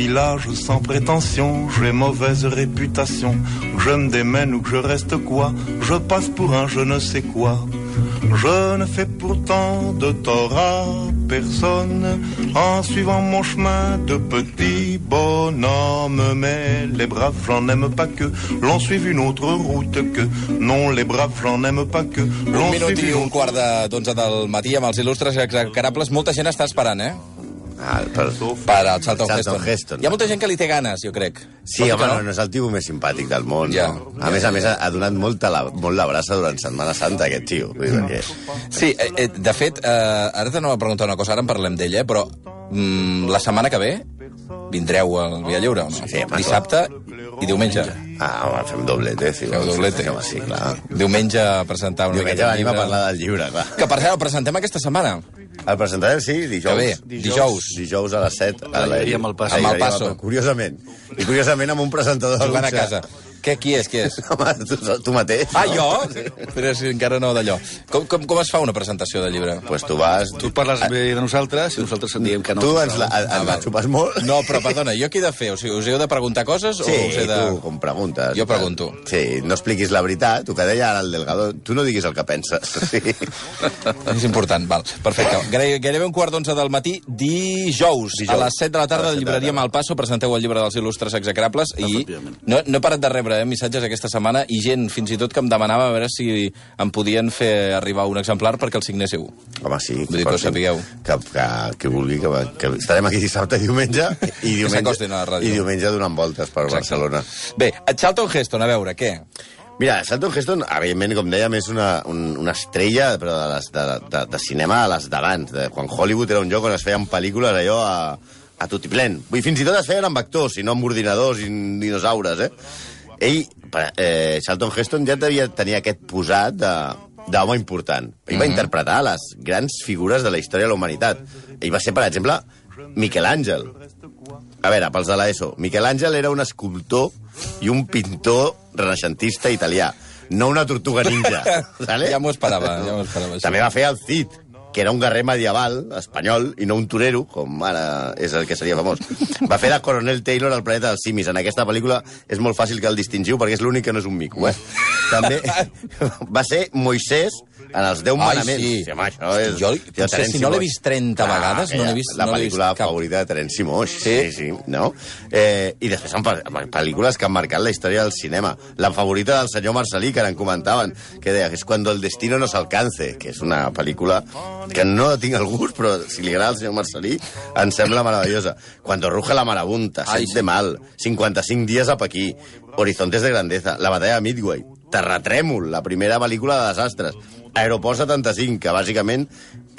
village sans prétention, j'ai mauvaise réputation. Que je me démène ou que je reste quoi, je passe pour un je ne sais quoi. Je ne fais pourtant de tort à personne en suivant mon chemin de petit bonhomme. Mais les braves, j'en aime pas que l'on suive une autre route que. Non, les braves, j'en aime pas que Un l'on minut suive i une un quart de- d'onze del matí amb els il·lustres execrables. Molta gent està esperant, eh? Ah, per... Per al Charlton, Charlton Heston. Heston. Hi ha molta gent que li té ganes, jo crec. Sí, Vols home, no, no és el tipus més simpàtic del món. Ja. no? A més a més, ha, donat molta la, molt la braça durant Setmana Santa, aquest tio. Perquè... Sí, eh, eh, de fet, eh, ara t'anava a preguntar una cosa, ara en parlem d'ella, eh, però mm, la setmana que ve vindreu al Via Lliure, o no? Sí, home, Dissabte i diumenge. Ah, home, fem doblete. Sí, Feu doblete. Home, sí, clar. Diumenge a presentar una Diumenge venim a llibre. parlar del llibre, clar. Que, per cert, el presentem aquesta setmana. El presentarem, sí, dijous. Que bé, dijous. Dijous a les 7. A la... llibreria Malpasso. a la A llibreria Malpasso. Curiosament. I curiosament amb un presentador Jugant a casa. Què, qui és, qui és? Home, tu, tu mateix. Ah, no? jo? Però si encara no d'allò. Com, com, com es fa una presentació de llibre? Pues tu vas... Tu parles bé de nosaltres i nosaltres et diem que no. Tu ens la, ens la xupes molt. No, però perdona, jo què he de fer? O sigui, us heu de preguntar coses Sí, o us he de... tu, com preguntes. Jo pregunto. Sí, no expliquis la veritat, tu que deia ara el Delgado, tu no diguis el que penses. Sí. És important, val. Perfecte. Gairebé, un quart d'onze del matí, dijous, Dijous. a les 7 de la A tarda, de la llibreria. Malpasso, presenteu el llibre dels il·lustres execrables i no, no he parat de rebre eh, missatges aquesta setmana i gent, fins i tot, que em demanava a veure si em podien fer arribar un exemplar perquè el signéssiu. Home, sí. Vull dir que ho sapigueu. Que, que, que vulgui, que, que estarem aquí dissabte i diumenge, i diumenge, i diumenge donant voltes per Exacte. Barcelona. Bé, a Charlton Heston, a veure, què? Mira, Charlton Heston, evidentment, com dèiem, és una, un, una estrella però de, les, de, de, de cinema a les d'abans, de quan Hollywood era un lloc on es feien pel·lícules allò a, a tot i plen. Vull fins i tot es feien amb actors, i no amb ordinadors i dinosaures, eh? Ell, per- eh, Charlton Heston ja devia tenir aquest posat de d'home important. Ell va interpretar les grans figures de la història de la humanitat. Ell va ser, per exemple, Miquel Àngel. A veure, pels de l'ESO, Miquel Àngel era un escultor i un pintor renaixentista italià, no una tortuga ninja. Ja m'ho esperava, ja m'ho esperava. També va fer el Cid, que era un guerrer medieval espanyol i no un torero, com ara és el que seria famós. Va fer de Coronel Taylor al planeta dels simis. En aquesta pel·lícula és molt fàcil que el distingiu perquè és l'únic que no és un mico, eh? També va ser Moisès en els Deu Ai, Manaments. sí. home, això és... Jo, de potser si no l'he vist 30 vegades, no l'he vist- La no vist pel·lícula cap. favorita de Terence Moix. Sí? Sí, sí, no? Eh, I després són pel- pel·lícules que han marcat la història del cinema. La favorita del senyor Marcelí, que ara en comentaven, que deia que és Cuando el destino nos alcance, que és una pel·lícula que no tinc el gust, però si li agrada al senyor Marcelí, em sembla meravellosa. Cuando ruge la marabunta, Ai, sí. de mal, 55 dies a Pequí, Horizontes de grandeza, La batalla de Midway, Terratrèmol, la primera pel·lícula de desastres, Aeroport 75, que bàsicament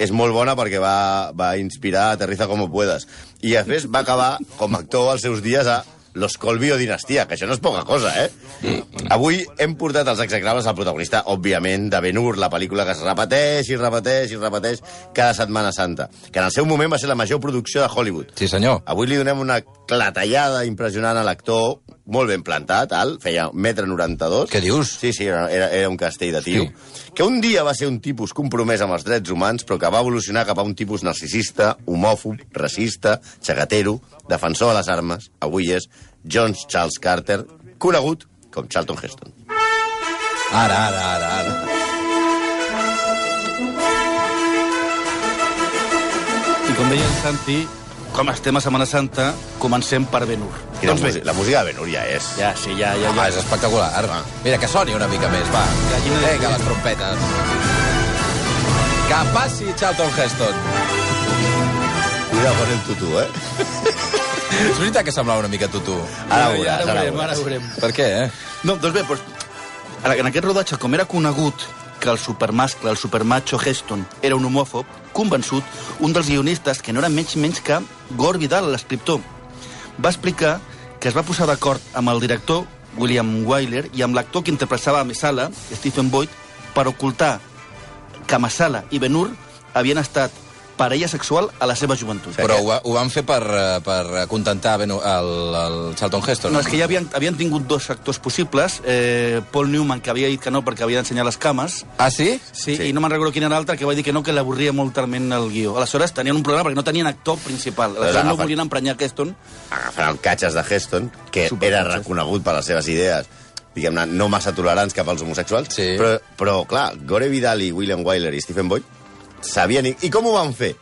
és molt bona perquè va, va inspirar Aterriza como puedas. I després va acabar com a actor als seus dies a Los Colby o Dinastia, que això no és poca cosa, eh? Avui hem portat els execrables al protagonista, òbviament, de Ben-Hur, la pel·lícula que es repeteix i repeteix i repeteix cada Setmana Santa, que en el seu moment va ser la major producció de Hollywood. Sí, senyor. Avui li donem una clatellada impressionant a l'actor, molt ben plantat, alt, feia 1,92 m. Què dius? Sí, sí, era, era, era un castell de tio. Sí. Que un dia va ser un tipus compromès amb els drets humans, però que va evolucionar cap a un tipus narcisista, homòfob, racista, xagatero, defensor de les armes. Avui és John Charles Carter, conegut com Charlton Heston. Ara, ara, ara, ara. I com deia el Santi, com estem a Setmana Santa, comencem per la, Doncs bé, música, la música de Ben-Hur ja és. ja, sí, ja, ja, Ah, ja. és espectacular. Mira, que soni una mica més, va. Gallina de Vinga, les trompetes. Que passi Charlton Heston. Cuida con el tutú, eh? És veritat que semblava una mica tutu. Ara ho veuràs, ara veurem, ara ho veurem. Per què, eh? No, doncs bé, doncs, en aquest rodatge, com era conegut que el supermascle, el supermacho Heston, era un homòfob, convençut, un dels guionistes, que no era menys menys que Gore Vidal, l'escriptor, va explicar que es va posar d'acord amb el director, William Wyler, i amb l'actor que interpretava a Messala, Stephen Boyd, per ocultar que Masala i Ben-Hur havien estat parella sexual a la seva joventut. Però ho, ho van fer per, eh, per acontentar ben, el, el Charlton Heston. No, és que ja havien, havien tingut dos actors possibles. Eh, Paul Newman, que havia dit que no perquè havia d'ensenyar les cames, Ah, sí? Sí, Sí. sí, i no me'n recordo quin era l'altre, que va dir que no, que l'avorria moltament el guió. Aleshores, tenien un problema perquè no tenien actor principal. Aleshores, no agafen- volien emprenyar Keston. Agafaran catxes de Heston, que Supercatxes. era reconegut per les seves idees diguem-ne, no massa tolerants cap als homosexuals, Sí. però, però, clar, Gore Vidal i William Wyler i Stephen Boyd sabien... I, I com ho van fer?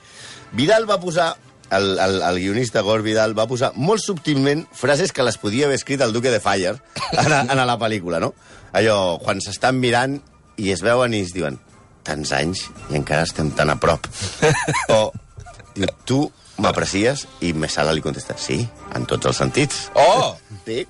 Vidal va posar el, el, el guionista Gore Vidal va posar molt subtilment frases que les podia haver escrit el Duque de Fire en, a, en a la pel·lícula, no? Allò, quan s'estan mirant i es veuen i es diuen tants anys i encara estem tan a prop. o, diu, tu m'aprecies? I Messala li contesta, sí, en tots els sentits. Oh! Sí.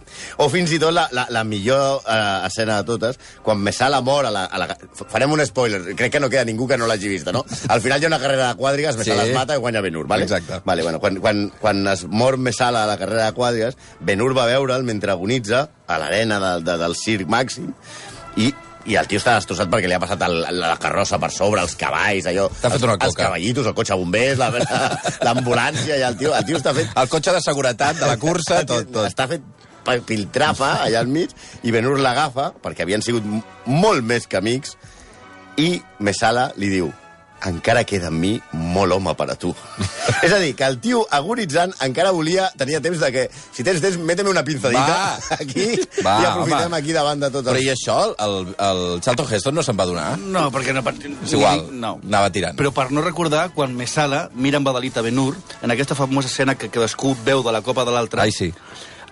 O fins i tot la, la, la millor eh, escena de totes, quan Messala mor a la, a la... Farem un spoiler, crec que no queda ningú que no l'hagi vista, no? Al final hi ha una carrera de quadrigues, Messala Sí. es mata i guanya Benur, vale? Exacte. Vale, bueno, quan, quan, quan es mor Messala a la carrera de quadrigues, Benur va veure'l mentre agonitza a l'arena de, de, del circ màxim i i el tio està destrossat perquè li ha passat el, la carrossa per sobre, els cavalls, allò... T'ha fet els, una els coca. cavallitos, el cotxe bombers, la- la- l'ambulància, i el tio, el tio està fet El cotxe de seguretat de la cursa, tot, tot. està fet piltrafa allà al mig, i Benur l'agafa, perquè havien sigut molt més que amics, i Mesala li diu encara queda en mi molt home per a tu. és a dir, que el tio agonitzant encara volia, tenia temps de que, si tens temps, méteme una pinzadita Va. aquí Va, i aprofitem home. aquí davant de tot Però el... i això, el, el Charlton Heston no se'n va donar? No, perquè no... És igual, No. anava tirant. Però per no recordar, quan Mesala mira amb Adalita Benur, en aquesta famosa escena que cadascú veu de la copa de l'altre, Ai, sí.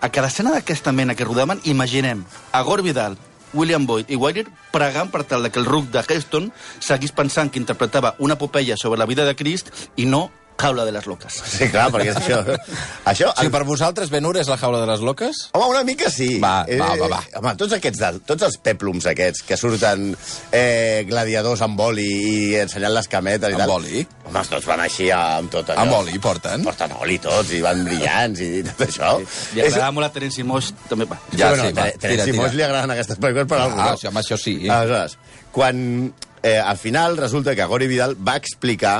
a cada escena d'aquesta mena que rodaven, imaginem a Gore Vidal, William Boyd i Wyler pregant per tal que el ruc de Heston seguís pensant que interpretava una epopeia sobre la vida de Crist i no Jaula de les Loques. Sí, clar, perquè és això... això O sigui, per vosaltres, Ben-Hur és la jaula de les loques? Home, una mica sí. Va, va, va, va. Home, tots aquests, de- tots els peplums aquests que surten eh, gladiadors amb oli i ensenyant les cametes i Amb tal. oli? Home, tots van així amb tot allò. Amb oli porten? Porten oli tots i van brillants i tot això. Li agradava molt a Terence Moix, també. Va. Ja, bueno, sí, va, Tere- Terence tira, Moix li agraden aquestes pel·lícules per alguna Ah, o sigui, home, això sí. Aleshores, quan eh, al final resulta que Gori Vidal va explicar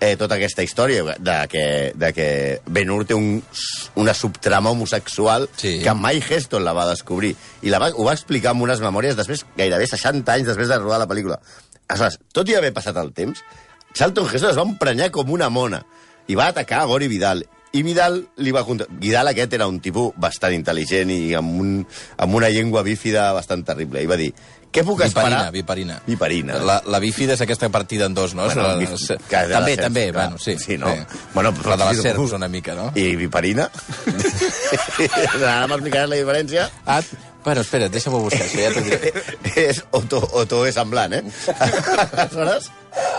eh, tota aquesta història de que, de que Ben-Hur té un, una subtrama homosexual Sí. que mai Heston la va descobrir. I la va, ho va explicar amb unes memòries després, gairebé 60 anys després de rodar la pel·lícula. Aleshores, tot i haver passat el temps, Charlton Heston es va emprenyar com una mona i va atacar a Gori Vidal. I Vidal li va contar... Vidal aquest era un tipus bastant intel·ligent i amb, un, amb una llengua bífida bastant terrible. I va dir, què puc esperar? viperina. Viperina. La, la bífida és aquesta partida en dos, no? Bueno, la, bif- la també, serp, també, clar. bueno, sí. Sí, no? Bé. Bueno, la de les sí, serps uf. una mica, no? I viperina? Ara m'explicaràs la diferència. Ah, bueno, espera, deixa'm-ho buscar, això ja t'ho diré. és Otto, Otto és semblant, eh? Aleshores,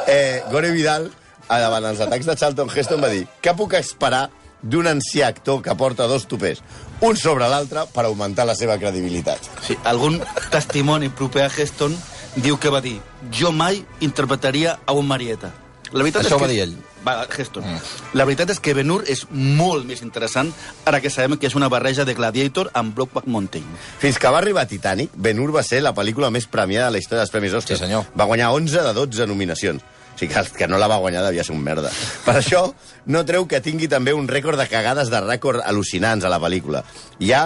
eh, Gore Vidal, davant els atacs de Charlton Heston, va dir què puc esperar d'un ancià actor que porta dos topers, un sobre l'altre, per augmentar la seva credibilitat. Sí, algun testimoni proper a Heston diu que va dir jo mai interpretaria a un Marieta. La veritat Això és ho va que... dir ell. Va, Heston. Mm. La veritat és que Ben-Hur és molt més interessant ara que sabem que és una barreja de Gladiator amb Brokeback Mountain. Fins que va arribar Titanic, Ben-Hur va ser la pel·lícula més premiada de la història dels Premis Oscar. Sí, senyor. Va guanyar 11 de 12 nominacions. O sigui que el que no la va guanyar devia ser un merda. Per això, no treu que tingui també un rècord de cagades de rècord al·lucinants a la pel·lícula. Hi ha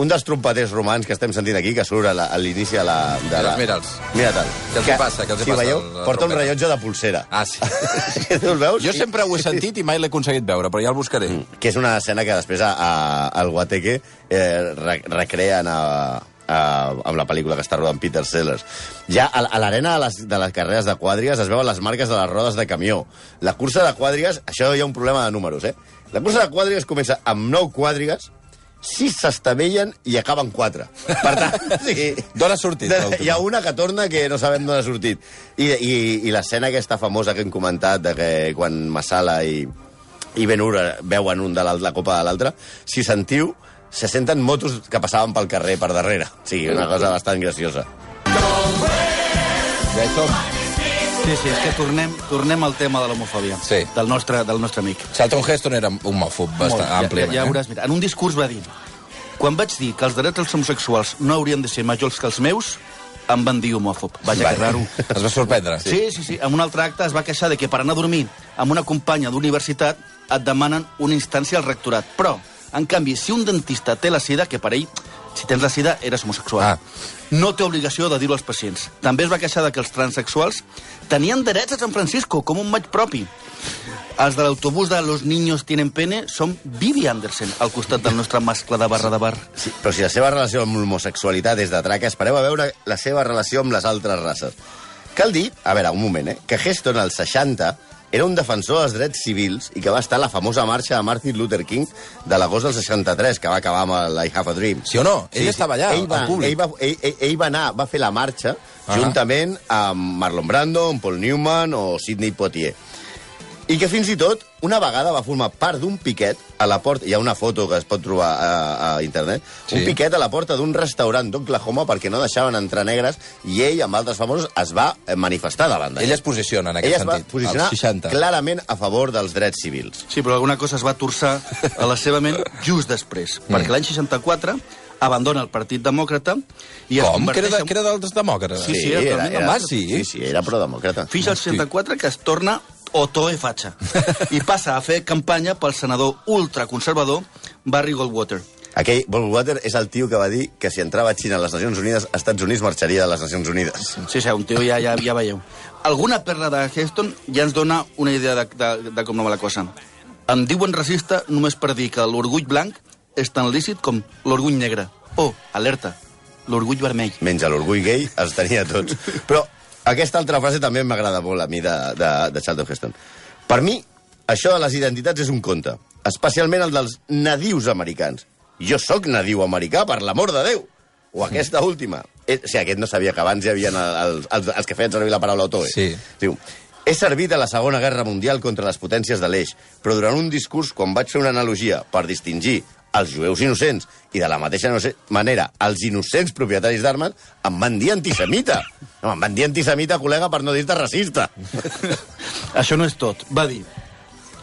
un dels trompeters romans que estem sentint aquí, que surt a l'inici de la... De la... Mira'ls. Mira-te'l. Què els hi passa? Què els sí, passa veieu? al Porta un rellotge de pulsera. Ah, sí. tu el veus? Jo sempre ho he sentit i mai l'he aconseguit veure, però ja el buscaré. que és una escena que després a, a, al Guateque eh, re, recreen a, amb la pel·lícula que està rodant Peter Sellers. Ja a, a l'arena de, les, de les carreres de quadrigues es veuen les marques de les rodes de camió. La cursa de quadrigues, això hi ha un problema de números, eh? La cursa de quadrigues comença amb 9 quadrigues, 6 s'estavellen i acaben 4. Per tant, sí, D'on ha sortit, De, hi ha una que torna que no sabem d'on ha sortit. I, i, i l'escena aquesta famosa que hem comentat, de que quan Masala i, i Ben-Hur veuen un de la, la copa de l'altre, si sentiu, se senten motos que passaven pel carrer per darrere. Sí, una cosa bastant graciosa. Ja hi som. Sí, sí, és que tornem, tornem al tema de l'homofòbia Sí. del, nostre, del nostre amic. Charlton Heston era un homòfob bastant Molt. àmpliament. Ja, ja, ja eh? veuràs, mira, en un discurs va dir quan vaig dir que els drets dels homosexuals no haurien de ser majors que els meus, em van dir homòfob. Vaja, que raro. Es va sorprendre. Sí, sí, sí. En un altre acte es va queixar de que per anar a dormir amb una companya d'universitat et demanen una instància al rectorat. Però, en canvi, si un dentista té la sida, que per ell, si tens la sida, eres homosexual, Ah. no té obligació de dir-ho als pacients. També es va queixar de que els transexuals tenien drets a San Francisco, com un maig propi. Els de l'autobús de Los Niños Tienen Pene són Vivi Anderson, al costat del nostre mascle de barra de bar. Sí, però si la seva relació amb l'homosexualitat és de traca, espereu a veure la seva relació amb les altres races. Cal dir, a veure, un moment, eh, que Heston, als 60, era un defensor dels drets civils i que va estar a la famosa marxa de Martin Luther King de l'agost del 63, que va acabar amb el I Have a Dream. Sí o no? Ell estava allà, ell va, al públic. Ell va, ell, ell, ell va anar, va fer la marxa Ah. juntament amb Marlon Brando, amb Paul Newman o Sidney Poitier. I que fins i tot una vegada va formar part d'un piquet a la porta, hi ha una foto que es pot trobar a, a internet, Sí. un piquet a la porta d'un restaurant d'Oklahoma perquè no deixaven entrar negres i ell, amb altres famosos, es va eh, manifestar davant d'ell. Ell es posiciona en Ell aquest es va sentit. posicionar als 60. clarament a favor dels drets civils. Sí, però alguna cosa es va torçar a la seva ment just després, mm. perquè l'any 64 abandona el Partit Demòcrata i es Com? Que converteix era, de, en... que era dels demòcrates? Sí, sí, era totalment Home, demòcrata. sí. sí, sí, era pro-demòcrata. Fins al 64 que es torna Otoe Fatxa i passa a fer campanya pel senador ultraconservador Barry Goldwater. Aquell Goldwater és el tio que va dir que si entrava Xina a les Nacions Unides, Estats Units marxaria de les Nacions Unides. Sí, sí, un tio ja, ja, ja veieu. Alguna perla de Heston ja ens dona una idea de, de, de com no va la cosa. Em diuen racista només per dir que l'orgull blanc és tan lícit com l'orgull negre. Oh, alerta, l'orgull vermell. menys l'orgull gay, els tenia tots. Però aquesta altra frase també m'agrada molt a mi de, de, de Charlton Heston. Per mi, això de les identitats és un conte, especialment el dels nadius americans. Jo sóc nadiu americà, per l'amor de Déu! O aquesta última. Eh, o sigui, aquest no sabia que abans hi havia els, els, els que feien servir la paraula otoe. Sí. Diu, he servit a la Segona Guerra Mundial contra les potències de l'eix, però durant un discurs, quan vaig fer una analogia per distingir els jueus innocents i de la mateixa manera els innocents propietaris d'armes, em van dir antisemita. No, em van dir antisemita, col·lega, per no dir-te racista. Això no és tot. Va dir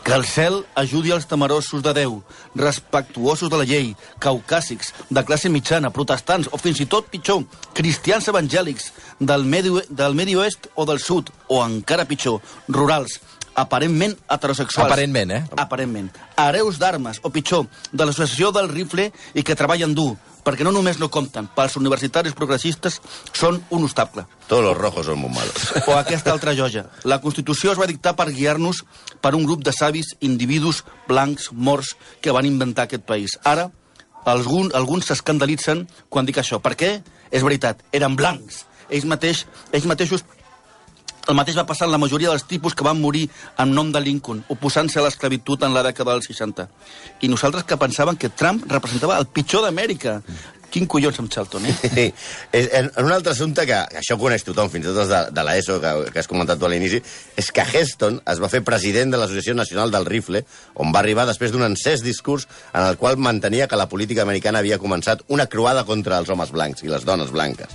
que el cel ajudi els temerosos de Déu, respectuosos de la llei, caucàsics, de classe mitjana, protestants o fins i tot pitjor, cristians evangèlics del Medi, del Medi Oest o del Sud, o encara pitjor, rurals, aparentment heterosexuals. Aparentment, eh? Aparentment. Hereus d'armes, o pitjor, de l'associació del rifle i que treballen dur, perquè no només no compten, pels universitaris progressistes són un obstacle. Tots los rojos són molt malos. O aquesta altra joia. La Constitució es va dictar per guiar-nos per un grup de savis individus blancs, morts, que van inventar aquest país. Ara, algun, alguns s'escandalitzen quan dic això. Per què? És veritat, eren blancs. Ells, mateix, ells mateixos el mateix va passar en la majoria dels tipus que van morir en nom de Lincoln, oposant-se a l'esclavitud en la dècada dels 60. I nosaltres que pensàvem que Trump representava el pitjor d'Amèrica. Quin collons amb Charlton, eh? Sí. En, en un altre assumpte que, que això ho coneix tothom, fins i tot els de, de l'ESO, que, que has comentat tu a l'inici, és que Heston es va fer president de l'Associació Nacional del Rifle, on va arribar després d'un encès discurs en el qual mantenia que la política americana havia començat una croada contra els homes blancs i les dones blanques.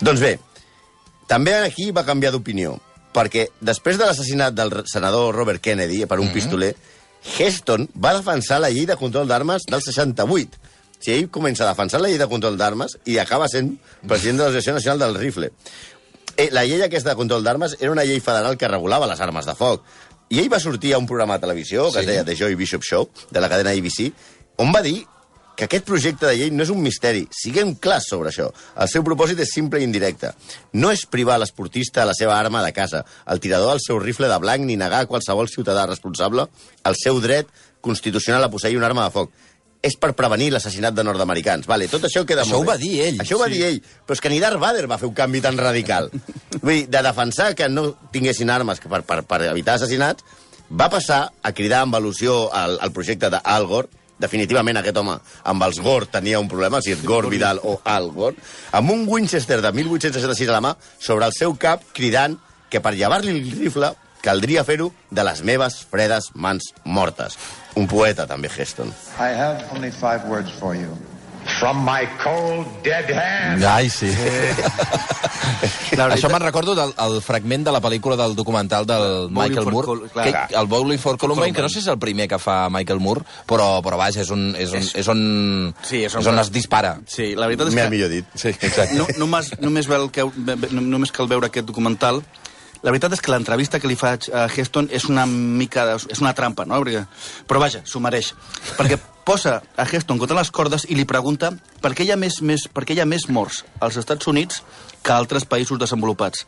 Doncs bé, també aquí va canviar d'opinió, perquè després de l'assassinat del senador Robert Kennedy per un mm -hmm. pistoler, Heston va defensar la llei de control d'armes del 68. O sigui, ell comença a defensar la llei de control d'armes i acaba sent president de l'Associació Nacional del Rifle. Eh, la llei aquesta de control d'armes era una llei federal que regulava les armes de foc. I ell va sortir a un programa de televisió que Sí. es deia The Joy Bishop Show, de la cadena ABC, on va dir que aquest projecte de llei no és un misteri. Siguem clars sobre això. El seu propòsit és simple i indirecte. No és privar l'esportista de la seva arma de casa, el tirador del seu rifle de blanc, ni negar a qualsevol ciutadà responsable el seu dret constitucional a posseir una arma de foc. És per prevenir l'assassinat de nord-americans. Vale, tot això queda Això molt ho va bé. dir ell. Això ho va dir ell. Però és que ni Darth Vader va fer un canvi tan radical. Vull dir, de defensar que no tinguessin armes per, per, per evitar assassinats, va passar a cridar amb al·lusió al, al projecte d'Al Gore, definitivament aquest home amb els Gore tenia un problema, si és Gore Vidal o Al Gore, amb un Winchester de 1866 a la mà sobre el seu cap cridant que per llevar-li el rifle caldria fer-ho de les meves fredes mans mortes. Un poeta, també, Heston. I have only five words for you. From my cold, dead hand. Ai, sí. La veritat- Això me'n recordo del el fragment de la pel·lícula del documental del Bowling Michael Moore, Col- clar. que, el Bowling for Columbine, que no sé si és el primer que fa Michael Moore, però, però vaja, és, un, és, un, és, on, Sí, és on- és on es dispara. Sí, la veritat és que... millor dit. Sí, exacte. No, només, només, vel que, només cal veure aquest documental. La veritat és que l'entrevista que li faig a Heston és una mica... De, és una trampa, no? Perquè, però vaja, s'ho mereix. Perquè posa a Heston contra les cordes i li pregunta per què hi ha més, més, per què hi ha més morts als Estats Units que altres països desenvolupats.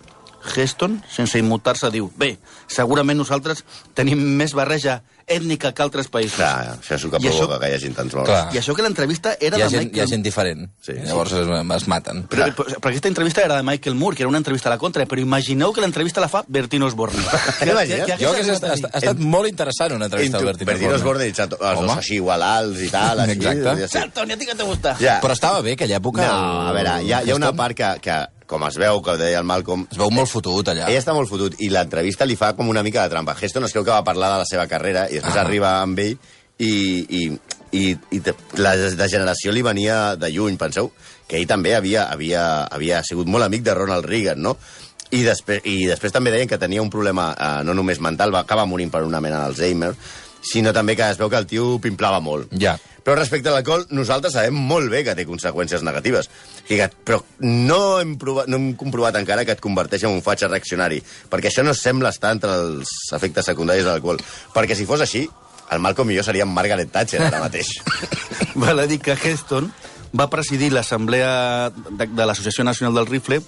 Heston, sense immutar-se, diu bé, segurament nosaltres tenim més barreja ètnica que altres països. Clar, això és el que I això- provoca que hi hagi tants morts. Clar. I això que l'entrevista era Hi ha, de gent, Michael... hi ha gent diferent. Sí, sí. Llavors es, es maten. Però, però, però aquesta entrevista era de Michael Moore, que era una entrevista a la contra, però imagineu que l'entrevista la fa Bertino Osborne. T'imagines? Jo que ha, ha, ha estat molt interessant una entrevista al Bertino Bertino Osborne. Osborne i els Home. dos així igual alts i tal, així. Exacte. ja sé. Antonio, a ti que te gusta? Ja. Però estava bé aquella època. No, a veure, hi ha, hi ha una part que, que, com es veu, que deia el Malcolm, Es veu molt fotut allà. ell està molt fotut i l'entrevista li fa com una mica de trampa. Heston es creu que va parlar de la seva carrera i després Ah. arriba amb ell i, i, i, i la degeneració li venia de lluny. Penseu que ell també havia, havia, havia sigut molt amic de Ronald Reagan, no? I després, I després també deien que tenia un problema eh, no només mental, va acabar morint per una mena d'Alzheimer, sinó també que es veu que el tio pimplava molt. Ja. Però respecte a l'alcohol, nosaltres sabem molt bé que té conseqüències negatives. Que, però no hem, provat, no hem comprovat encara que et converteix en un fatxa reaccionari, perquè això no sembla estar entre els efectes secundaris de l'alcohol. Perquè si fos així, el Malcolm jo seríem Margaret Thatcher ara mateix. Val a dir que Heston va presidir l'Assemblea de, de l'Associació Nacional del Rifle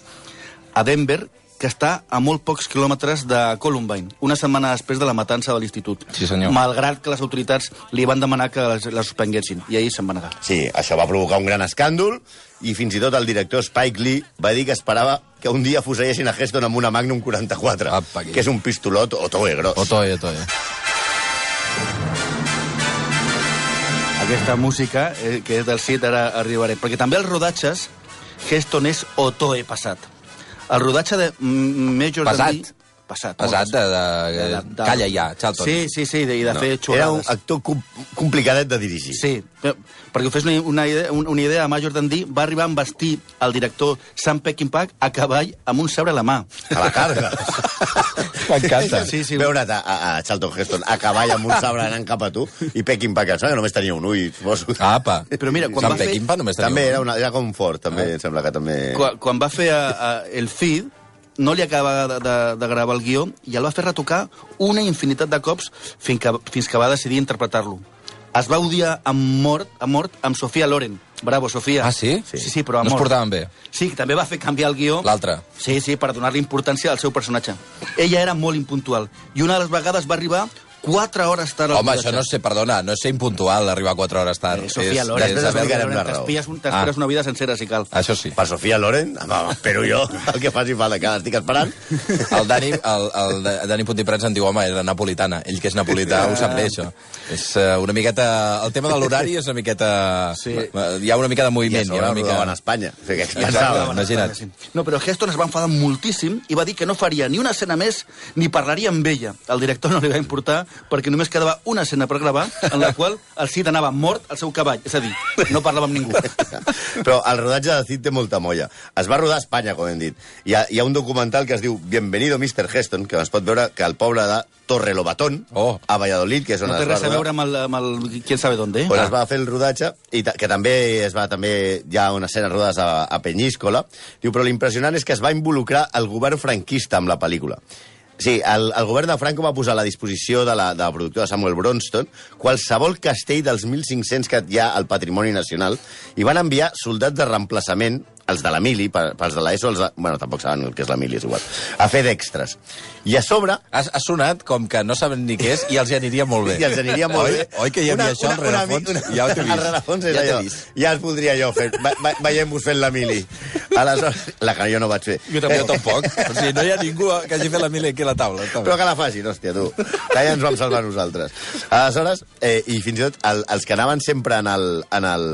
a Denver, que està a molt pocs quilòmetres de Columbine, una setmana després de la matança de l'institut. Sí, senyor. Malgrat que les autoritats li van demanar que la, suspenguessin, i ahir se'n va negar. Sí, això va provocar un gran escàndol i fins i tot el director Spike Lee va dir que esperava que un dia fusellessin a Heston amb una Magnum 44, Apa, que és un pistolot otoe gros. Otoe, otoe. Aquesta música, eh, que és del Cid, ara arribaré. Perquè també els rodatges, Heston és Otoe passat. El rodatge de Major? Dundee... Passat. Molt Pesat de, passat. de, De- de- Calla ja, Charlton. Sí, sí, sí, de, i de No, fer Era un actor com complicadet de dirigir. Sí, però, perquè us fes una, una, idea, un- una idea, Major Dundee va arribar a vestir el director Sam Peckinpah a cavall amb un sabre a la mà. A la carga. M'encanta. Sí, sí. Veure't a, a, a Charlton Heston a cavall amb un sabre anant cap a tu i Peckinpah, que que només tenia un ull, suposo. Apa. Però mira, quan Sant va fer- Peckinpah només tenia també un. era, una, era com fort, també, Ah. em sembla que també... Quan, quan va fer a, a el feed, no li acabava de, de, de gravar el guió i el va fer retocar una infinitat de cops fins que, fins que va decidir interpretar-lo. Es va odiar a mort, a mort amb Sofia Loren. Bravo, Sofia. Ah, sí? Sí, sí, però a No es mort. portaven bé. Sí, també va fer canviar el guió. L'altre. Sí, sí, per donar-li importància al seu personatge. Ella era molt impuntual i una de les vegades va arribar 4 hores tard al Home, això no sé, perdona, no és ser impuntual arribar 4 hores tard. Eh, Sofia és, Loren. és Després explicarem la raó. T'espires un- Ah. una vida sencera, si cal. Això sí. Per Sofia Loren, home, espero jo el que faci falta, que l'estic esperant. El Dani, el, el Dani Pontiprats en diu, home, era napolitana. Ell que és napolità ho sap bé, això. És uh, una miqueta... El tema de l'horari és una miqueta... Sí. Hi ha una mica de I a moviment. Hi sobre ha una mica... a Espanya. O sigui, que Exacte. imagina't. No, però Heston es va enfadar moltíssim i va dir que no faria ni una escena més ni parlaria amb ella. El director no li va importar perquè només quedava una escena per gravar en la qual el Cid anava mort al seu cavall. És a dir, no parlava amb ningú. Però el rodatge de Cid té molta molla. Es va rodar a Espanya, com hem dit. Hi ha, hi ha un documental que es diu Bienvenido Mr. Heston, que es pot veure que el poble de Torrelobatón, Oh. a Valladolid, que és on No té es va res a rodar, veure amb el, amb el... Quién sabe dónde, on eh? es va fer el rodatge, i ta- que també es va també hi ha unes escenes rodades a, a Penyíscola. Diu, però l'impressionant és que es va involucrar el govern franquista amb la pel·lícula. Sí, el, el govern de Franco va posar a la disposició de la, de la productora Samuel Bronston qualsevol castell dels 1.500 que hi ha al patrimoni nacional i van enviar soldats de reemplaçament, els de la mili, pels de l'ESO, els de, bueno, tampoc saben el que és la mili, és igual, a fer d'extres. I a sobre, Ha, ha sonat com que no saben ni què és i els hi aniria molt bé. i els aniria molt oi, bé. Oi que hi havia això al rerefons? una, ja ho t'he vist. Al rerefons és ja. Ja es voldria jo fer. Va, va, Veiem-vos fent la mili. Aleshores, la que jo no vaig fer. Jo també, jo tampoc. O sigui, no hi ha ningú que hagi fet la mili aquí a la taula. Està bé. Però que la facin, hòstia, tu. Que ja ens vam salvar nosaltres. Aleshores, eh, i fins i tot el, els que anaven sempre en el, en el,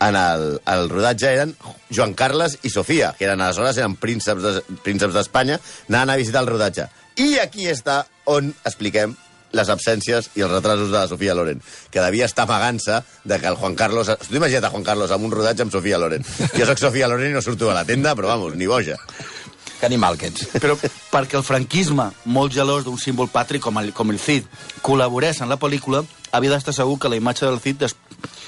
en el, el rodatge eren Joan Carles i Sofia, que eren aleshores eren prínceps de- prínceps d'Espanya, anaven a visitar el rodatge. I aquí està on expliquem les absències i els retrasos de la Sofia Loren, que devia estar amagant-se de que el Juan Carlos... Tu imagina't a Juan Carlos amb un rodatge amb Sofia Loren. Jo sóc Sofia Loren i no surto a la tenda, però vamos, ni boja. Que animal que ets. Però perquè el franquisme, molt gelós d'un símbol patri com el, com el Cid, col·laborés en la pel·lícula, havia d'estar segur que la imatge del Cid des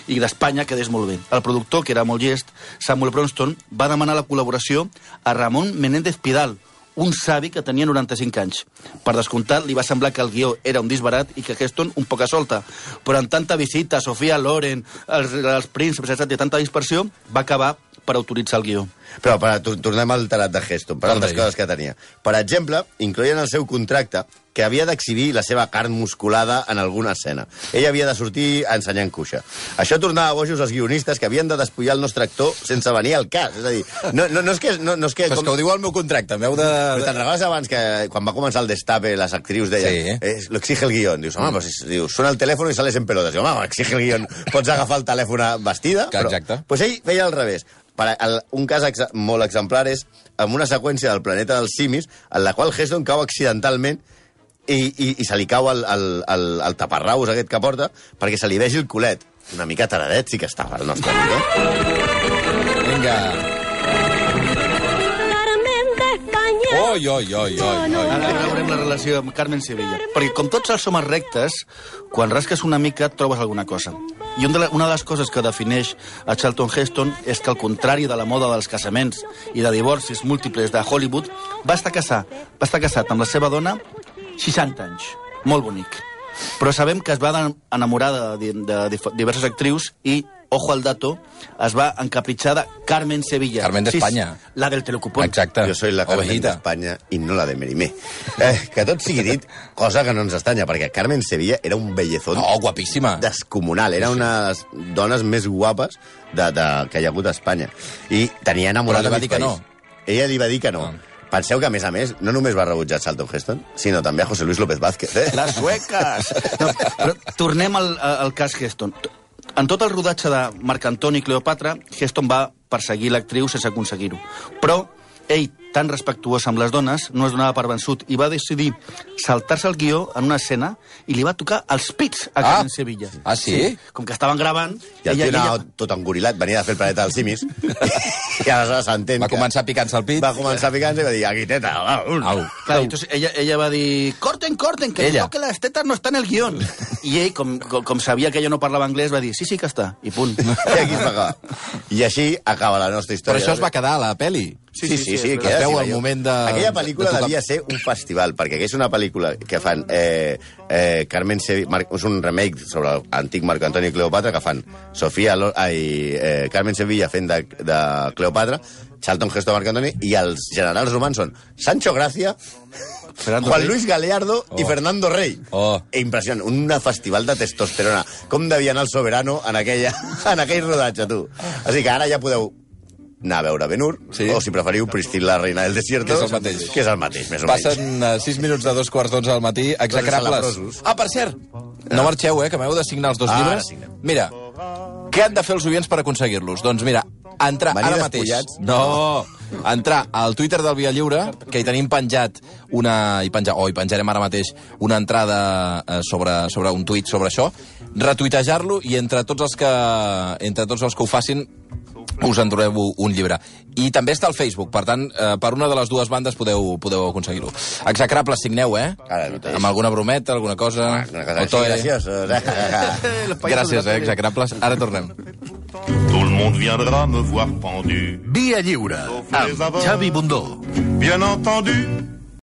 i d'Espanya quedés molt bé. El productor, que era molt llest, Samuel Bronston, va demanar la col·laboració a Ramon Menéndez Pidal, un savi que tenia 95 anys. Per descomptat, li va semblar que el guió era un disbarat i que Heston un poca solta. Però en tanta visita, Sofia Loren, els, els prínceps, etc., tanta dispersió, va acabar per autoritzar el guió. Però per, tor- tornem al tarat de Heston, per altres coses que tenia. Per exemple, incloïen el seu contracte que havia d'exhibir la seva carn musculada en alguna escena. Ell havia de sortir ensenyant cuixa. Això tornava bojos els guionistes que havien de despullar el nostre actor sense venir al cas. És a dir, no, no, no és que... No, no és que Però és que ho diu el meu contracte, m'heu de... Però te'n recordes abans que quan va començar el destape les actrius deien Sí. eh, lo exige el guión. Dius, home, pues, dius, suena el telèfon i sales en pelotas. Diu, home, exige el guión. Pots agafar el telèfon vestida? Que però, exacte. Pues ell feia al revés. Per, el, un cas molt exemplar és amb una seqüència del planeta dels simis en la qual Heston cau accidentalment i, i, i se li cau el, el, el, el taparraus aquest que porta perquè se li vegi el culet. Una mica taradet sí que estava el nostre amic, eh? Vinga. Oi, oi, oi, oi. Ara veurem la relació amb Carmen Sevilla. Perquè com tots els homes rectes, quan rasques una mica et trobes alguna cosa. I un de la, una de les coses que defineix a Charlton Heston és que, al contrari de la moda dels casaments i de divorcis múltiples de Hollywood, va estar, casat, va estar casat amb la seva dona 60 anys. Molt bonic. Però sabem que es va enamorar de, de, de diverses actrius i, ojo al dato, es va encapritxar de Carmen Sevilla. Carmen d'Espanya. Sí, la del Telecupón. Exacte. Jo soy la Carmen d'Espanya i no la de Merimé. Eh, que tot sigui dit, cosa que no ens estranya, perquè Carmen Sevilla era un bellezón No, guapíssima. descomunal. Era una de les dones més guapes de, de, que hi ha hagut a Espanya. I tenia enamorat Però li va a mig dir que país. no. Ella li va dir que no. Ah. Penseu que, a més a més, no només va rebutjar Charlton Heston, sinó també a José Luis López Vázquez. Eh? Les sueques! No, però tornem al, al cas Heston. En tot el rodatge de Marc Antoni i Cleopatra, Heston va perseguir l'actriu sense aconseguir-ho. Però ell, tan respectuós amb les dones, no es donava per vençut i va decidir saltar-se el guió en una escena i li va tocar els pits a Ah. Sevilla. Ah, sí? Com que estaven gravant... I el tio anava tot engorilat, venia de fer el planeta dels simis, i aleshores s'entén Va que- començar picant-se el pit. Va començar picant i va dir, aquí teta, va, un. Au. Clar, entonces ella, ella va dir, corten, corten, que Ella. no, que las tetas no están en el guión. I ell, com, com, com sabia que ella no parlava anglès, va dir, sí, sí que està, i punt. I aquí es va acabar. I així acaba la nostra Però història. això es va quedar a la peli. Sí, sí, sí. sí, es queda, veu sí, al veieu. moment de- Aquella pel·lícula de tocar- devia ser un festival, perquè és una pel·lícula que fan eh, eh, Carmen Sevilla... Mar, és un remake sobre l'antic Marc Antoni i Cleopatra, que fan Sofia Lo, ai, eh, Carmen Sevilla fent de, de Cleopatra, Charlton Heston Marc Antoni, i els generals romans són Sancho Gracia, Fernando Juan Rey. Luis Galeardo oh. i. Fernando Rey. Oh. E impressionant, un festival de testosterona. Com devia anar el soberano en, aquella, en aquell rodatge, tu. Així que ara ja podeu anar a veure Ben-Hur, Sí. o si preferiu Priscila, la reina del desierto, Que és el mateix. Que és el mateix, més o menys. Passen uh, 6 minuts de dos quarts d'onze al matí, execrables. salabrosos. Ah, per cert, no marxeu, eh, que m'heu de signar els dos Ah, llibres. Mira, què han de fer els oients per aconseguir-los? Doncs mira, entrar Venir ara mateix... despullats? No, entrar al Twitter del Via Lliure, que hi tenim penjat una... I penjar, o hi penjarem ara mateix una entrada eh, sobre, sobre un tuit sobre això, retuitejar-lo i entre tots els que, entre tots els que ho facin us endureu un llibre. I també està al Facebook, per tant, eh, per una de les dues bandes podeu, podeu aconseguir-ho. Execrables, signeu, eh? Ara mateix. Amb alguna brometa, alguna cosa... Ah, Una cosa O així toe. graciosa. eh? Gràcies, eh, execrables. Ara tornem. Tout le monde viendra me voir pendu. Via lliure, amb Xavi Bundó. Bien entendu,